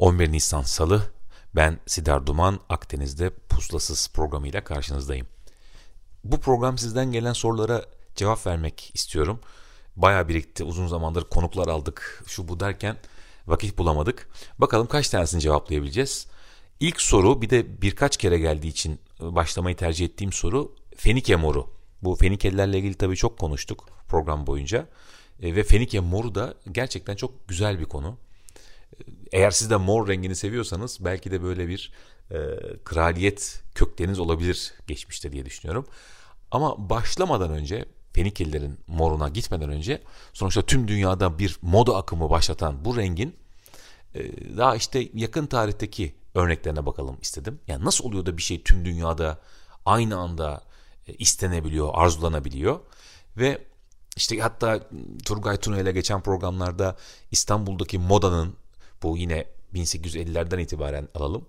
11 Nisan Salı, ben Sidar Duman, Akdeniz'de Puslasız programıyla karşınızdayım. Bu program sizden gelen sorulara cevap vermek istiyorum. Baya birikti, uzun zamandır konuklar aldık, şu bu derken vakit bulamadık. Bakalım kaç tanesini cevaplayabileceğiz. İlk soru bir de birkaç kere geldiği için başlamayı tercih ettiğim soru Fenike moru. Bu Fenikelilerle ilgili tabii çok konuştuk program boyunca. E, ve Fenike moru da gerçekten çok güzel bir konu. Eğer siz de mor rengini seviyorsanız belki de böyle bir e, kraliyet kökleriniz olabilir geçmişte diye düşünüyorum. Ama başlamadan önce Fenikelilerin moruna gitmeden önce sonuçta tüm dünyada bir moda akımı başlatan bu rengin e, daha işte yakın tarihteki örneklerine bakalım istedim. Yani nasıl oluyor da bir şey tüm dünyada aynı anda e, istenebiliyor, arzulanabiliyor ve işte hatta Turgay Tuna ile geçen programlarda İstanbul'daki modanın bu yine 1850'lerden itibaren alalım.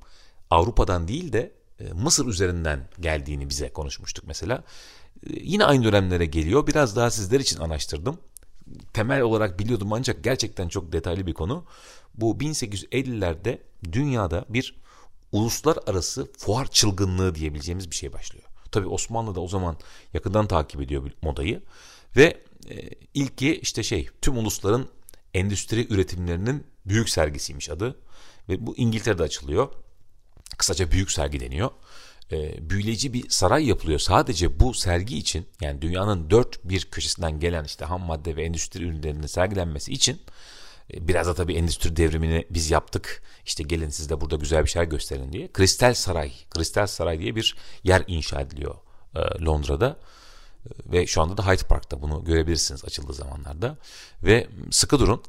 Avrupa'dan değil de e, Mısır üzerinden geldiğini bize konuşmuştuk mesela. E, yine aynı dönemlere geliyor. Biraz daha sizler için araştırdım. Temel olarak biliyordum ancak gerçekten çok detaylı bir konu. Bu 1850'lerde dünyada bir uluslararası fuar çılgınlığı diyebileceğimiz bir şey başlıyor. Tabi Osmanlı da o zaman yakından takip ediyor modayı ve e, ilki işte şey tüm ulusların endüstri üretimlerinin büyük sergisiymiş adı ve bu İngiltere'de açılıyor. Kısaca büyük sergi deniyor. E, büyüleyici bir saray yapılıyor sadece bu sergi için yani dünyanın dört bir köşesinden gelen işte ham madde ve endüstri ürünlerinin sergilenmesi için e, Biraz da tabii endüstri devrimini biz yaptık. İşte gelin siz de burada güzel bir şeyler gösterin diye. Kristal Saray, Kristal Saray diye bir yer inşa ediliyor e, Londra'da. E, ve şu anda da Hyde Park'ta bunu görebilirsiniz açıldığı zamanlarda. Ve sıkı durun.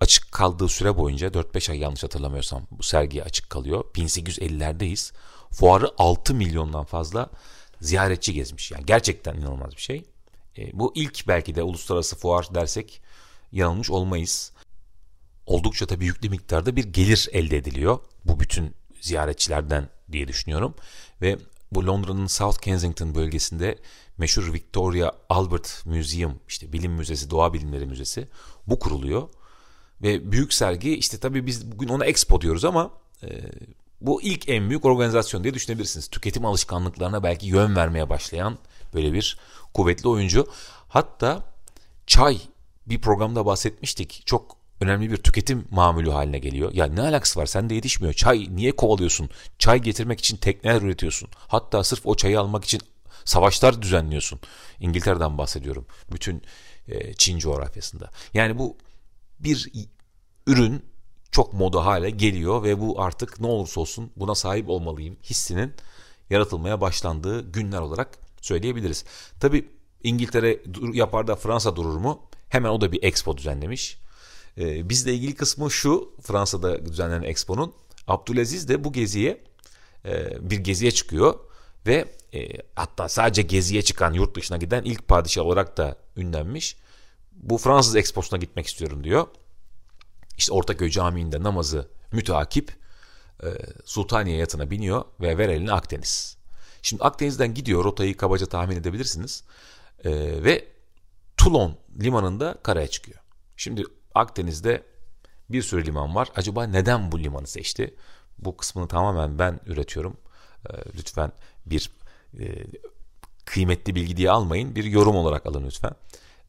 Açık kaldığı süre boyunca 4-5 ay yanlış hatırlamıyorsam bu sergi açık kalıyor. 1850'lerdeyiz. Fuarı 6 milyondan fazla ziyaretçi gezmiş. Yani gerçekten inanılmaz bir şey. E, bu ilk belki de uluslararası fuar dersek yanılmış olmayız oldukça tabii yüklü miktarda bir gelir elde ediliyor. Bu bütün ziyaretçilerden diye düşünüyorum. Ve bu Londra'nın South Kensington bölgesinde meşhur Victoria Albert Museum, işte bilim müzesi, doğa bilimleri müzesi bu kuruluyor. Ve büyük sergi işte tabii biz bugün ona Expo diyoruz ama e, bu ilk en büyük organizasyon diye düşünebilirsiniz. Tüketim alışkanlıklarına belki yön vermeye başlayan böyle bir kuvvetli oyuncu. Hatta çay bir programda bahsetmiştik. Çok önemli bir tüketim mamülü haline geliyor. Ya ne alakası var? Sende yetişmiyor. Çay niye kovalıyorsun? Çay getirmek için tekneler üretiyorsun. Hatta sırf o çayı almak için savaşlar düzenliyorsun. İngiltere'den bahsediyorum. Bütün e, Çin coğrafyasında. Yani bu bir ürün çok moda hale geliyor ve bu artık ne olursa olsun buna sahip olmalıyım hissinin yaratılmaya başlandığı günler olarak söyleyebiliriz. Tabi İngiltere yapar da Fransa durur mu? Hemen o da bir expo düzenlemiş. E, bizle ilgili kısmı şu Fransa'da düzenlenen Expo'nun Abdülaziz de bu geziye e, bir geziye çıkıyor ve e, hatta sadece geziye çıkan yurt dışına giden ilk padişah olarak da ünlenmiş. Bu Fransız Expo'suna gitmek istiyorum diyor. İşte Ortaköy Camii'nde namazı müteakip e, Sultaniye yatına biniyor ve ver eline Akdeniz. Şimdi Akdeniz'den gidiyor rotayı kabaca tahmin edebilirsiniz. E, ve Toulon limanında karaya çıkıyor. Şimdi Akdeniz'de bir sürü liman var. Acaba neden bu limanı seçti? Bu kısmını tamamen ben üretiyorum. Ee, lütfen bir e, kıymetli bilgi diye almayın. Bir yorum olarak alın lütfen.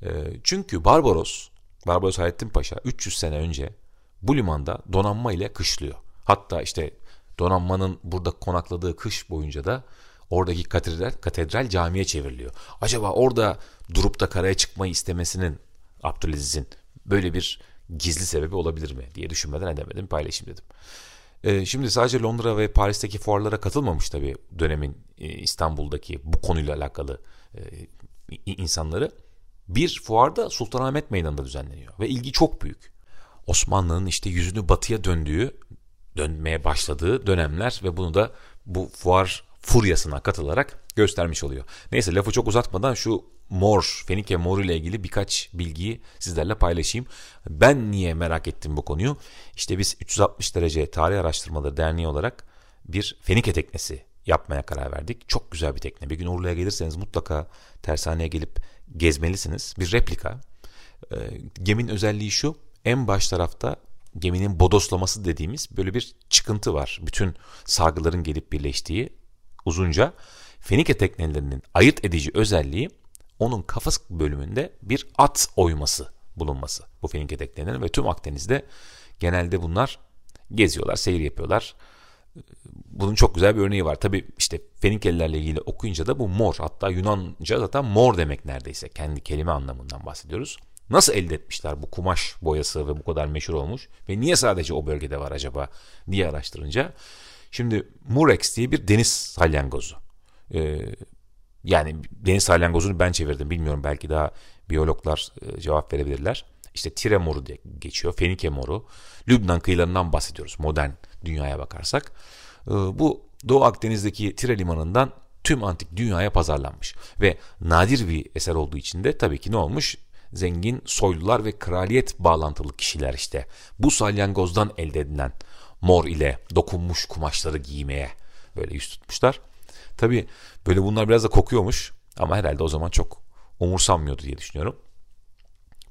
Ee, çünkü Barbaros, Barbaros Hayrettin Paşa 300 sene önce bu limanda donanma ile kışlıyor. Hatta işte donanmanın burada konakladığı kış boyunca da oradaki katedral, katedral camiye çevriliyor. Acaba orada durup da karaya çıkmayı istemesinin Abdülaziz'in böyle bir gizli sebebi olabilir mi diye düşünmeden edemedim paylaşayım dedim. Ee, şimdi sadece Londra ve Paris'teki fuarlara katılmamış tabii dönemin e, İstanbul'daki bu konuyla alakalı e, insanları. Bir fuarda Sultanahmet Meydanı'nda düzenleniyor ve ilgi çok büyük. Osmanlı'nın işte yüzünü batıya döndüğü dönmeye başladığı dönemler ve bunu da bu fuar furyasına katılarak göstermiş oluyor. Neyse lafı çok uzatmadan şu mor, Fenike moru ile ilgili birkaç bilgiyi sizlerle paylaşayım. Ben niye merak ettim bu konuyu? İşte biz 360 derece tarih araştırmaları derneği olarak bir Fenike teknesi yapmaya karar verdik. Çok güzel bir tekne. Bir gün Urla'ya gelirseniz mutlaka tersaneye gelip gezmelisiniz. Bir replika. E, geminin özelliği şu. En baş tarafta geminin bodoslaması dediğimiz böyle bir çıkıntı var. Bütün sargıların gelip birleştiği uzunca. Fenike teknelerinin ayırt edici özelliği onun kafas bölümünde bir at oyması bulunması bu Fenike teknelerinin ve tüm Akdeniz'de genelde bunlar geziyorlar, seyir yapıyorlar. Bunun çok güzel bir örneği var. Tabi işte Fenikelilerle ilgili okuyunca da bu mor. Hatta Yunanca zaten mor demek neredeyse. Kendi kelime anlamından bahsediyoruz. Nasıl elde etmişler bu kumaş boyası ve bu kadar meşhur olmuş? Ve niye sadece o bölgede var acaba diye araştırınca. Şimdi Murex diye bir deniz salyangozu. Ee, yani deniz salyangozunu ben çevirdim bilmiyorum belki daha biyologlar e, cevap verebilirler. İşte Tire moru diye geçiyor, Fenike moru. Lübnan kıyılarından bahsediyoruz modern dünyaya bakarsak. Ee, bu Doğu Akdeniz'deki Tire limanından tüm antik dünyaya pazarlanmış. Ve nadir bir eser olduğu için de tabii ki ne olmuş? Zengin soylular ve kraliyet bağlantılı kişiler işte bu salyangozdan elde edilen mor ile dokunmuş kumaşları giymeye böyle yüz tutmuşlar. Tabii böyle bunlar biraz da kokuyormuş ama herhalde o zaman çok umursanmıyordu diye düşünüyorum.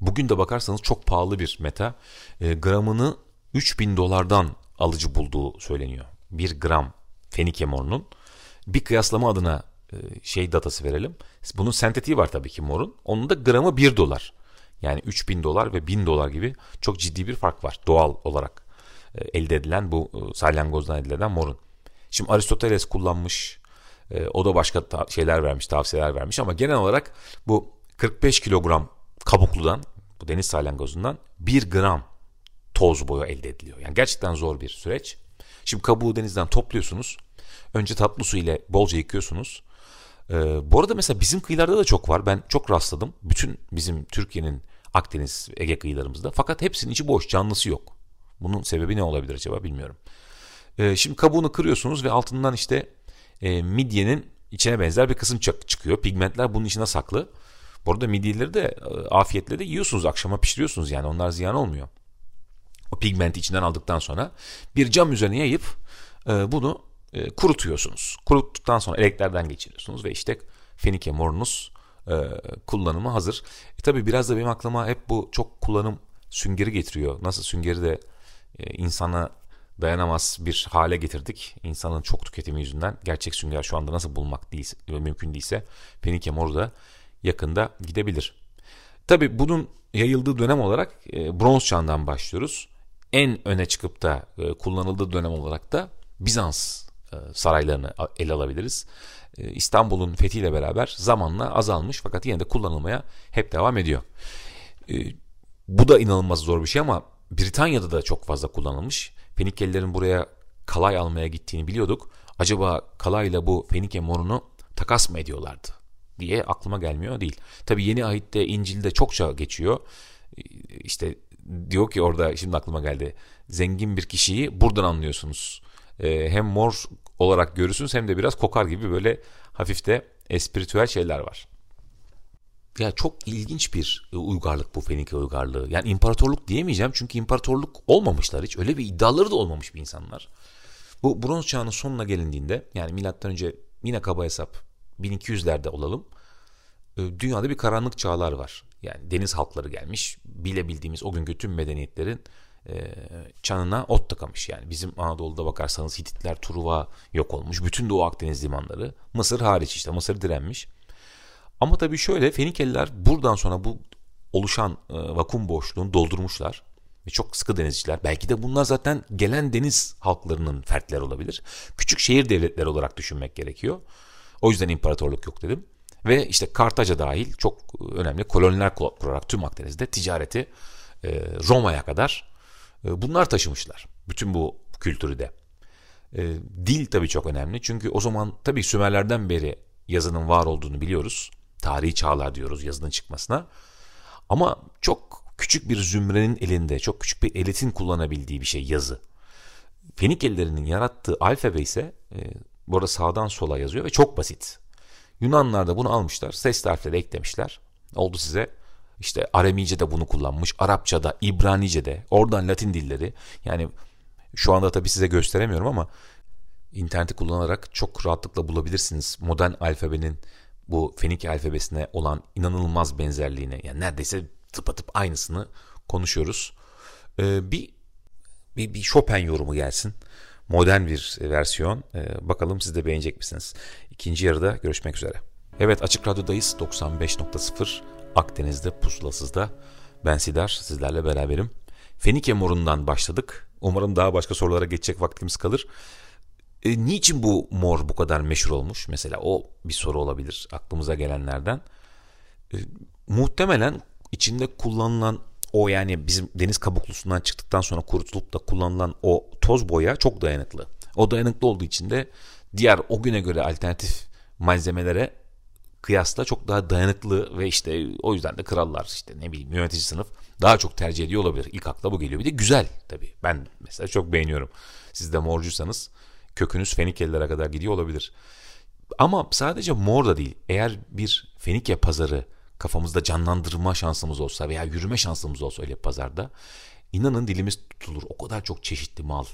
Bugün de bakarsanız çok pahalı bir meta. E, gramını 3000 dolardan alıcı bulduğu söyleniyor. 1 gram fenike morunun. Bir kıyaslama adına e, şey datası verelim. Bunun sentetiği var tabii ki morun. Onun da gramı 1 dolar. Yani 3000 dolar ve 1000 dolar gibi çok ciddi bir fark var doğal olarak e, elde edilen bu e, salyangozdan elde edilen morun. Şimdi Aristoteles kullanmış, o da başka şeyler vermiş, tavsiyeler vermiş ama genel olarak bu 45 kilogram kabukludan, bu deniz salyangozundan 1 gram toz boya elde ediliyor. Yani gerçekten zor bir süreç. Şimdi kabuğu denizden topluyorsunuz. Önce tatlı su ile bolca yıkıyorsunuz. Ee, bu arada mesela bizim kıyılarda da çok var. Ben çok rastladım. Bütün bizim Türkiye'nin Akdeniz, Ege kıyılarımızda. Fakat hepsinin içi boş, canlısı yok. Bunun sebebi ne olabilir acaba bilmiyorum. Ee, şimdi kabuğunu kırıyorsunuz ve altından işte e, midyenin içine benzer bir kısım çıkıyor. Pigmentler bunun içine saklı. Bu arada midyeleri de e, afiyetle de yiyorsunuz. Akşama pişiriyorsunuz yani onlar ziyan olmuyor. O pigmenti içinden aldıktan sonra bir cam üzerine yayıp e, bunu e, kurutuyorsunuz. Kuruttuktan sonra eleklerden geçiriyorsunuz ve işte fenike morunuz e, kullanımı hazır. E, tabii biraz da benim aklıma hep bu çok kullanım süngeri getiriyor. Nasıl süngeri de insana dayanamaz bir hale getirdik. İnsanın çok tüketimi yüzünden gerçek sünger şu anda nasıl bulmak değilse, mümkün değilse Fenike moru da yakında gidebilir. Tabi bunun yayıldığı dönem olarak e, bronz çağından başlıyoruz. En öne çıkıp da e, kullanıldığı dönem olarak da Bizans e, saraylarını ele alabiliriz. E, İstanbul'un fethiyle beraber zamanla azalmış fakat yine de kullanılmaya hep devam ediyor. E, bu da inanılmaz zor bir şey ama Britanya'da da çok fazla kullanılmış. Fenikelilerin buraya kalay almaya gittiğini biliyorduk. Acaba kalayla bu Fenike morunu takas mı ediyorlardı diye aklıma gelmiyor değil. Tabi yeni ahitte İncil'de çokça geçiyor. İşte diyor ki orada şimdi aklıma geldi. Zengin bir kişiyi buradan anlıyorsunuz. Hem mor olarak görürsünüz hem de biraz kokar gibi böyle hafif de espiritüel şeyler var. Ya çok ilginç bir uygarlık bu Fenike uygarlığı. Yani imparatorluk diyemeyeceğim çünkü imparatorluk olmamışlar hiç. Öyle bir iddiaları da olmamış bir insanlar. Bu bronz çağının sonuna gelindiğinde yani milattan önce yine kaba hesap 1200'lerde olalım. E, dünyada bir karanlık çağlar var. Yani deniz halkları gelmiş. Bilebildiğimiz o günkü tüm medeniyetlerin e, çanına ot tıkamış. Yani bizim Anadolu'da bakarsanız Hititler, Truva yok olmuş. Bütün Doğu Akdeniz limanları. Mısır hariç işte. Mısır direnmiş. Ama tabii şöyle Fenikeliler buradan sonra bu oluşan e, vakum boşluğunu doldurmuşlar. Ve çok sıkı denizciler. Belki de bunlar zaten gelen deniz halklarının fertler olabilir. Küçük şehir devletleri olarak düşünmek gerekiyor. O yüzden imparatorluk yok dedim. Ve işte Kartaca dahil çok önemli koloniler kurarak tüm Akdeniz'de ticareti e, Roma'ya kadar e, bunlar taşımışlar. Bütün bu kültürü de. E, dil tabii çok önemli. Çünkü o zaman tabii Sümerlerden beri yazının var olduğunu biliyoruz. Tarihi çağlar diyoruz yazının çıkmasına. Ama çok küçük bir zümrenin elinde, çok küçük bir elitin kullanabildiği bir şey yazı. Fenikelilerinin yarattığı alfabe ise bu arada sağdan sola yazıyor ve çok basit. Yunanlar da bunu almışlar. Sesli harfleri eklemişler. Oldu size işte Aramice de bunu kullanmış. Arapçada, İbranice de, oradan Latin dilleri. Yani şu anda tabii size gösteremiyorum ama interneti kullanarak çok rahatlıkla bulabilirsiniz. Modern alfabenin bu Fenike alfabesine olan inanılmaz benzerliğini. Yani neredeyse tıpatıp aynısını konuşuyoruz. Ee, bir, bir, bir Chopin yorumu gelsin. Modern bir versiyon. Ee, bakalım siz de beğenecek misiniz? İkinci yarıda görüşmek üzere. Evet Açık Radyo'dayız 95.0 Akdeniz'de pusulasızda. Ben Sidar sizlerle beraberim. Fenike morundan başladık. Umarım daha başka sorulara geçecek vaktimiz kalır. E, niçin bu mor bu kadar meşhur olmuş? Mesela o bir soru olabilir aklımıza gelenlerden. E, muhtemelen içinde kullanılan o yani bizim deniz kabuklusundan çıktıktan sonra kurutulup da kullanılan o toz boya çok dayanıklı. O dayanıklı olduğu için de diğer o güne göre alternatif malzemelere kıyasla çok daha dayanıklı ve işte o yüzden de krallar işte ne bileyim yönetici sınıf daha çok tercih ediyor olabilir. İlk akla bu geliyor. Bir de güzel tabii. Ben mesela çok beğeniyorum. Siz de morcuysanız kökünüz Fenikelilere kadar gidiyor olabilir. Ama sadece mor da değil. Eğer bir Fenike pazarı kafamızda canlandırma şansımız olsa veya yürüme şansımız olsa öyle pazarda inanın dilimiz tutulur. O kadar çok çeşitli mal.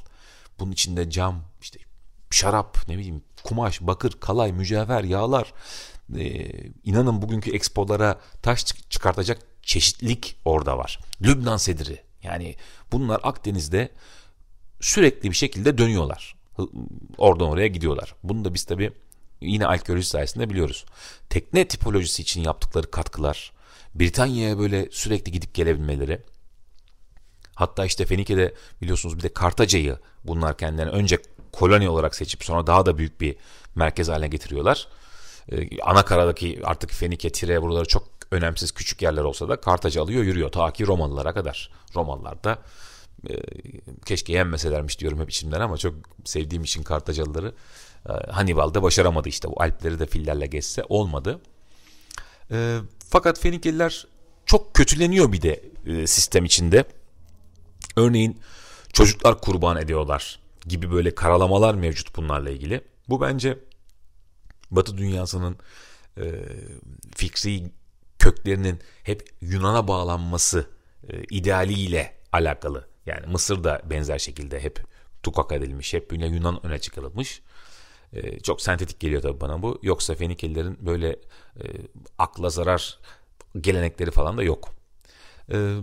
Bunun içinde cam, işte şarap, ne bileyim kumaş, bakır, kalay, mücevher, yağlar. Ee, inanın bugünkü expolara taş çıkartacak çeşitlilik orada var. Lübnan sediri. Yani bunlar Akdeniz'de sürekli bir şekilde dönüyorlar. Oradan oraya gidiyorlar. Bunu da biz tabii yine arkeoloji sayesinde biliyoruz. Tekne tipolojisi için yaptıkları katkılar, Britanya'ya böyle sürekli gidip gelebilmeleri, hatta işte Fenike'de biliyorsunuz bir de Kartaca'yı bunlar kendilerine önce koloni olarak seçip sonra daha da büyük bir merkez haline getiriyorlar. Ee, ana karadaki artık Fenike, Tire buraları çok önemsiz küçük yerler olsa da Kartaca alıyor yürüyor ta ki Romalılara kadar. Romalılar da e, keşke yenmeselermiş diyorum hep içimden ama çok sevdiğim için Kartacalıları e, Hannibal'da başaramadı işte bu Alpleri de fillerle geçse olmadı. E, fakat Fenikeliler çok kötüleniyor bir de e, sistem içinde. Örneğin çocuklar kurban ediyorlar gibi böyle karalamalar mevcut bunlarla ilgili. Bu bence Batı dünyasının e, fikri köklerinin hep Yunan'a bağlanması e, idealiyle alakalı. Yani Mısır'da benzer şekilde hep tukak edilmiş, hep Yunan öne çıkarılmış. E, çok sentetik geliyor tabii bana bu. Yoksa Fenikelilerin böyle e, akla zarar gelenekleri falan da yok. E,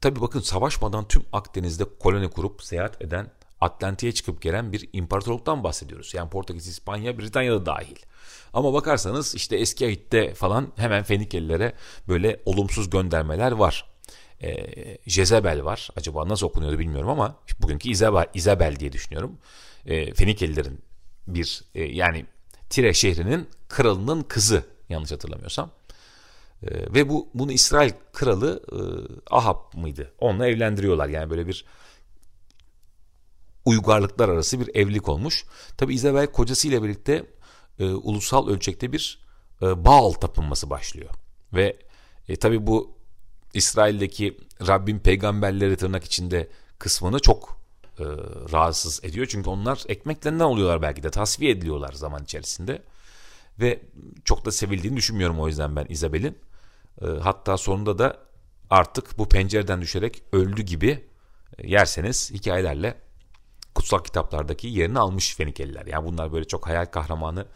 tabii bakın savaşmadan tüm Akdeniz'de koloni kurup seyahat eden Atlantik'e çıkıp gelen bir imparatorluktan bahsediyoruz. Yani Portekiz, İspanya, Britanya da dahil. Ama bakarsanız işte eski ahitte falan hemen Fenikelilere böyle olumsuz göndermeler var. E, Jezebel var. Acaba nasıl okunuyordu bilmiyorum ama bugünkü Isabel, Isabel diye düşünüyorum. E, Fenikelilerin bir e, yani Tire şehrinin kralının kızı yanlış hatırlamıyorsam. E, ve bu bunu İsrail kralı e, Ahab mıydı? Onunla evlendiriyorlar. Yani böyle bir uygarlıklar arası bir evlilik olmuş. Tabi Isabel kocasıyla birlikte e, ulusal ölçekte bir e, Baal tapınması başlıyor. Ve e, tabi bu İsrail'deki Rabbin peygamberleri tırnak içinde kısmını çok e, rahatsız ediyor. Çünkü onlar ekmeklerinden oluyorlar belki de tasfiye ediliyorlar zaman içerisinde. Ve çok da sevildiğini düşünmüyorum o yüzden ben Isabel'in. E, hatta sonunda da artık bu pencereden düşerek öldü gibi e, yerseniz hikayelerle kutsal kitaplardaki yerini almış Fenikeliler. Yani bunlar böyle çok hayal kahramanı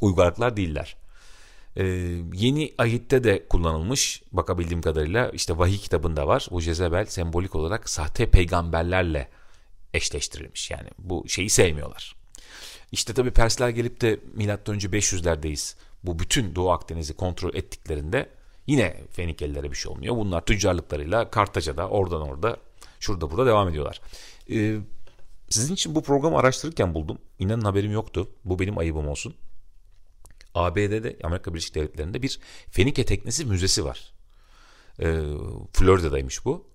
uygarlıklar değiller. Ee, yeni ahitte de kullanılmış bakabildiğim kadarıyla işte vahiy kitabında var. Bu Jezebel sembolik olarak sahte peygamberlerle eşleştirilmiş. Yani bu şeyi sevmiyorlar. İşte tabi Persler gelip de milattan önce 500'lerdeyiz. Bu bütün Doğu Akdeniz'i kontrol ettiklerinde yine Fenikelilere bir şey olmuyor. Bunlar tüccarlıklarıyla Kartaca'da oradan orada şurada burada devam ediyorlar. Ee, sizin için bu programı araştırırken buldum. İnanın haberim yoktu. Bu benim ayıbım olsun. ABD'de Amerika Birleşik Devletleri'nde bir Fenike Teknesi Müzesi var. Ee, Florida'daymış bu.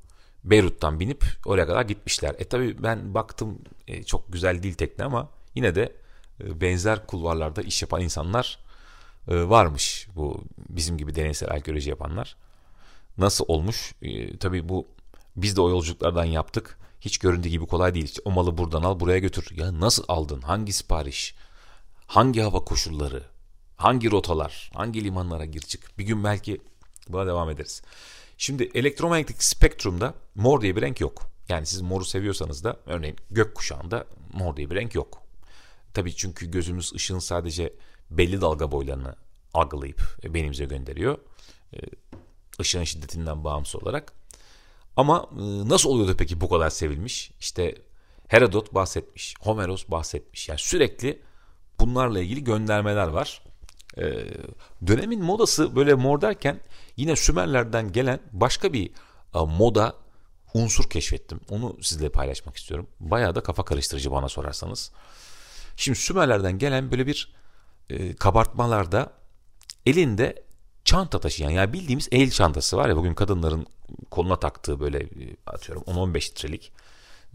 Beyrut'tan binip oraya kadar gitmişler. E tabi ben baktım e, çok güzel değil tekne ama yine de e, benzer kulvarlarda iş yapan insanlar e, varmış. Bu bizim gibi deneysel arkeoloji yapanlar. Nasıl olmuş? E, tabi bu biz de o yolculuklardan yaptık. hiç göründüğü gibi kolay değil. İşte o malı buradan al buraya götür. Ya nasıl aldın? Hangi sipariş? Hangi hava koşulları? Hangi rotalar? Hangi limanlara gir çık? Bir gün belki buna devam ederiz. Şimdi elektromanyetik spektrumda mor diye bir renk yok. Yani siz moru seviyorsanız da örneğin gökkuşağında mor diye bir renk yok. Tabii çünkü gözümüz ışığın sadece belli dalga boylarını algılayıp beynimize gönderiyor. Işığın şiddetinden bağımsız olarak. Ama e, nasıl oluyordu peki bu kadar sevilmiş? İşte Herodot bahsetmiş, Homeros bahsetmiş. Yani sürekli bunlarla ilgili göndermeler var. Ee, dönemin modası böyle mor derken yine Sümerlerden gelen başka bir e, moda unsur keşfettim. Onu sizle paylaşmak istiyorum. Bayağı da kafa karıştırıcı bana sorarsanız. Şimdi Sümerlerden gelen böyle bir e, kabartmalarda elinde çanta taşıyan yani bildiğimiz el çantası var ya bugün kadınların koluna taktığı böyle e, atıyorum 10-15 litrelik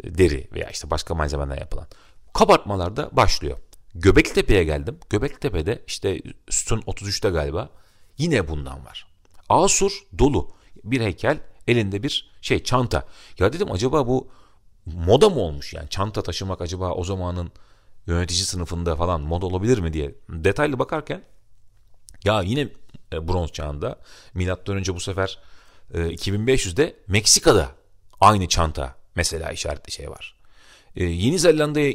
e, deri veya işte başka malzemeden yapılan kabartmalarda başlıyor. Göbeklitepe'ye geldim. Göbeklitepe'de işte sütun 33'te galiba yine bundan var. Asur dolu bir heykel elinde bir şey çanta. Ya dedim acaba bu moda mı olmuş yani çanta taşımak acaba o zamanın yönetici sınıfında falan moda olabilir mi diye detaylı bakarken ya yine e, bronz çağında milattan önce bu sefer 2500'de e, Meksika'da aynı çanta mesela işaretli şey var. E, Yeni Zelanda'ya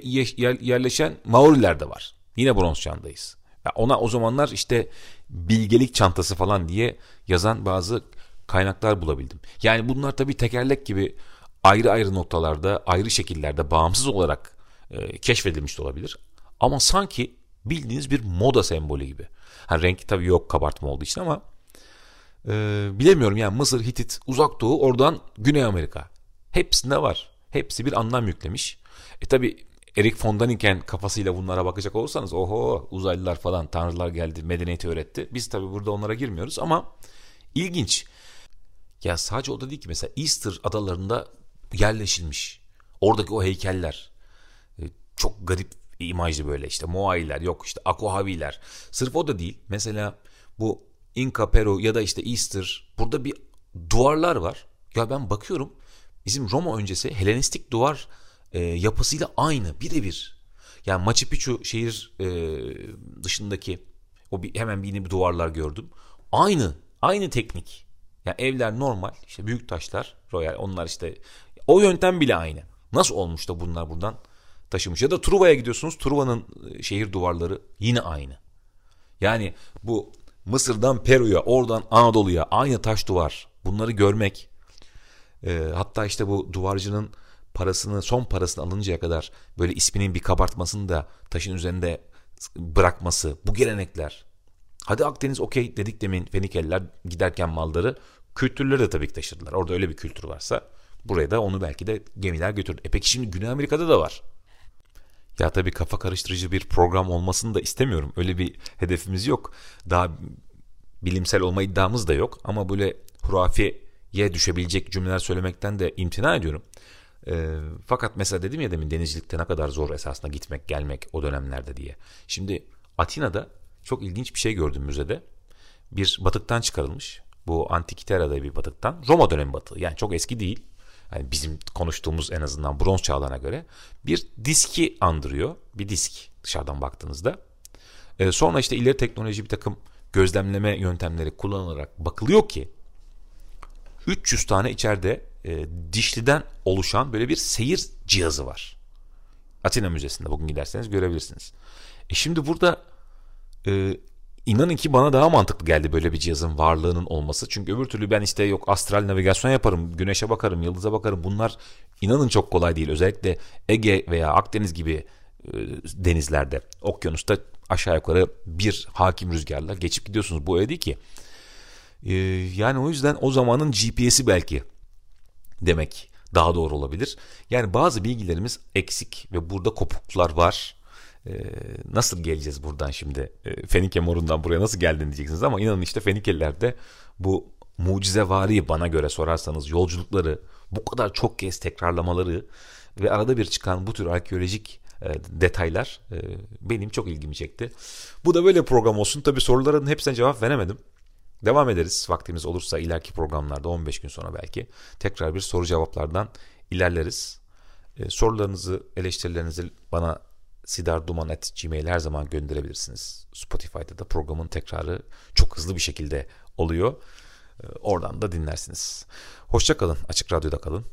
yerleşen Maoriler de var. Yine bronz çağındayız. Ona o zamanlar işte bilgelik çantası falan diye yazan bazı kaynaklar bulabildim. Yani bunlar tabii tekerlek gibi ayrı ayrı noktalarda, ayrı şekillerde bağımsız olarak e, keşfedilmiş de olabilir. Ama sanki bildiğiniz bir moda sembolü gibi. Ha, renk tabii yok kabartma olduğu için ama e, bilemiyorum yani Mısır, Hitit, Uzak Doğu oradan Güney Amerika. Hepsinde var. Hepsi bir anlam yüklemiş. E tabi Erik von Daniken kafasıyla bunlara bakacak olursanız oho uzaylılar falan tanrılar geldi medeniyeti öğretti. Biz tabi burada onlara girmiyoruz ama ilginç. Ya sadece o da değil ki mesela Easter adalarında yerleşilmiş. Oradaki o heykeller e, çok garip imajlı böyle işte Moai'ler yok işte Akohaviler. Sırf o da değil. Mesela bu Inca Peru ya da işte Easter burada bir duvarlar var. Ya ben bakıyorum bizim Roma öncesi Helenistik duvar e, yapısıyla aynı birebir. Yani Machu Picchu şehir e, dışındaki o bir, hemen yine bir duvarlar gördüm. Aynı, aynı teknik. Yani evler normal, işte büyük taşlar, royal onlar işte o yöntem bile aynı. Nasıl olmuş da bunlar buradan taşımış? Ya da Truva'ya gidiyorsunuz, Truva'nın e, şehir duvarları yine aynı. Yani bu Mısır'dan Peru'ya, oradan Anadolu'ya aynı taş duvar. Bunları görmek. E, hatta işte bu duvarcının parasını son parasını alıncaya kadar böyle isminin bir kabartmasını da taşın üzerinde bırakması bu gelenekler. Hadi Akdeniz okey dedik demin Fenikeliler giderken malları kültürleri de tabii ki taşıdılar. Orada öyle bir kültür varsa buraya da onu belki de gemiler götürdü. E peki şimdi Güney Amerika'da da var. Ya tabii kafa karıştırıcı bir program olmasını da istemiyorum. Öyle bir hedefimiz yok. Daha bilimsel olma iddiamız da yok. Ama böyle hurafiye düşebilecek cümleler söylemekten de imtina ediyorum. E, fakat mesela dedim ya demin denizcilikte ne kadar zor esasında gitmek gelmek o dönemlerde diye. Şimdi Atina'da çok ilginç bir şey gördüm müzede. Bir batıktan çıkarılmış. Bu Antikitera'da bir batıktan. Roma dönemi batığı. Yani çok eski değil. Yani bizim konuştuğumuz en azından bronz çağlarına göre bir diski andırıyor. Bir disk dışarıdan baktığınızda. Ee, sonra işte ileri teknoloji bir takım gözlemleme yöntemleri kullanılarak bakılıyor ki 300 tane içeride e, dişliden oluşan böyle bir seyir cihazı var. Atina Müzesi'nde bugün giderseniz görebilirsiniz. E şimdi burada e, inanın ki bana daha mantıklı geldi böyle bir cihazın varlığının olması. Çünkü öbür türlü ben işte yok astral navigasyon yaparım, güneşe bakarım, yıldıza bakarım. Bunlar inanın çok kolay değil. Özellikle Ege veya Akdeniz gibi e, denizlerde, okyanusta aşağı yukarı bir hakim rüzgarla geçip gidiyorsunuz. Bu öyle değil ki. E, yani o yüzden o zamanın GPS'i belki demek daha doğru olabilir. Yani bazı bilgilerimiz eksik ve burada kopukluklar var. Ee, nasıl geleceğiz buradan şimdi? Ee, Fenike morundan buraya nasıl geldin diyeceksiniz ama inanın işte Fenikelilerde bu mucizevari bana göre sorarsanız yolculukları bu kadar çok kez tekrarlamaları ve arada bir çıkan bu tür arkeolojik e, detaylar e, benim çok ilgimi çekti. Bu da böyle program olsun. Tabi soruların hepsine cevap veremedim. Devam ederiz vaktimiz olursa ileriki programlarda 15 gün sonra belki tekrar bir soru cevaplardan ilerleriz. E, sorularınızı, eleştirilerinizi bana sidarduman.gmail her zaman gönderebilirsiniz. Spotify'da da programın tekrarı çok hızlı bir şekilde oluyor. E, oradan da dinlersiniz. Hoşçakalın. Açık Radyo'da kalın.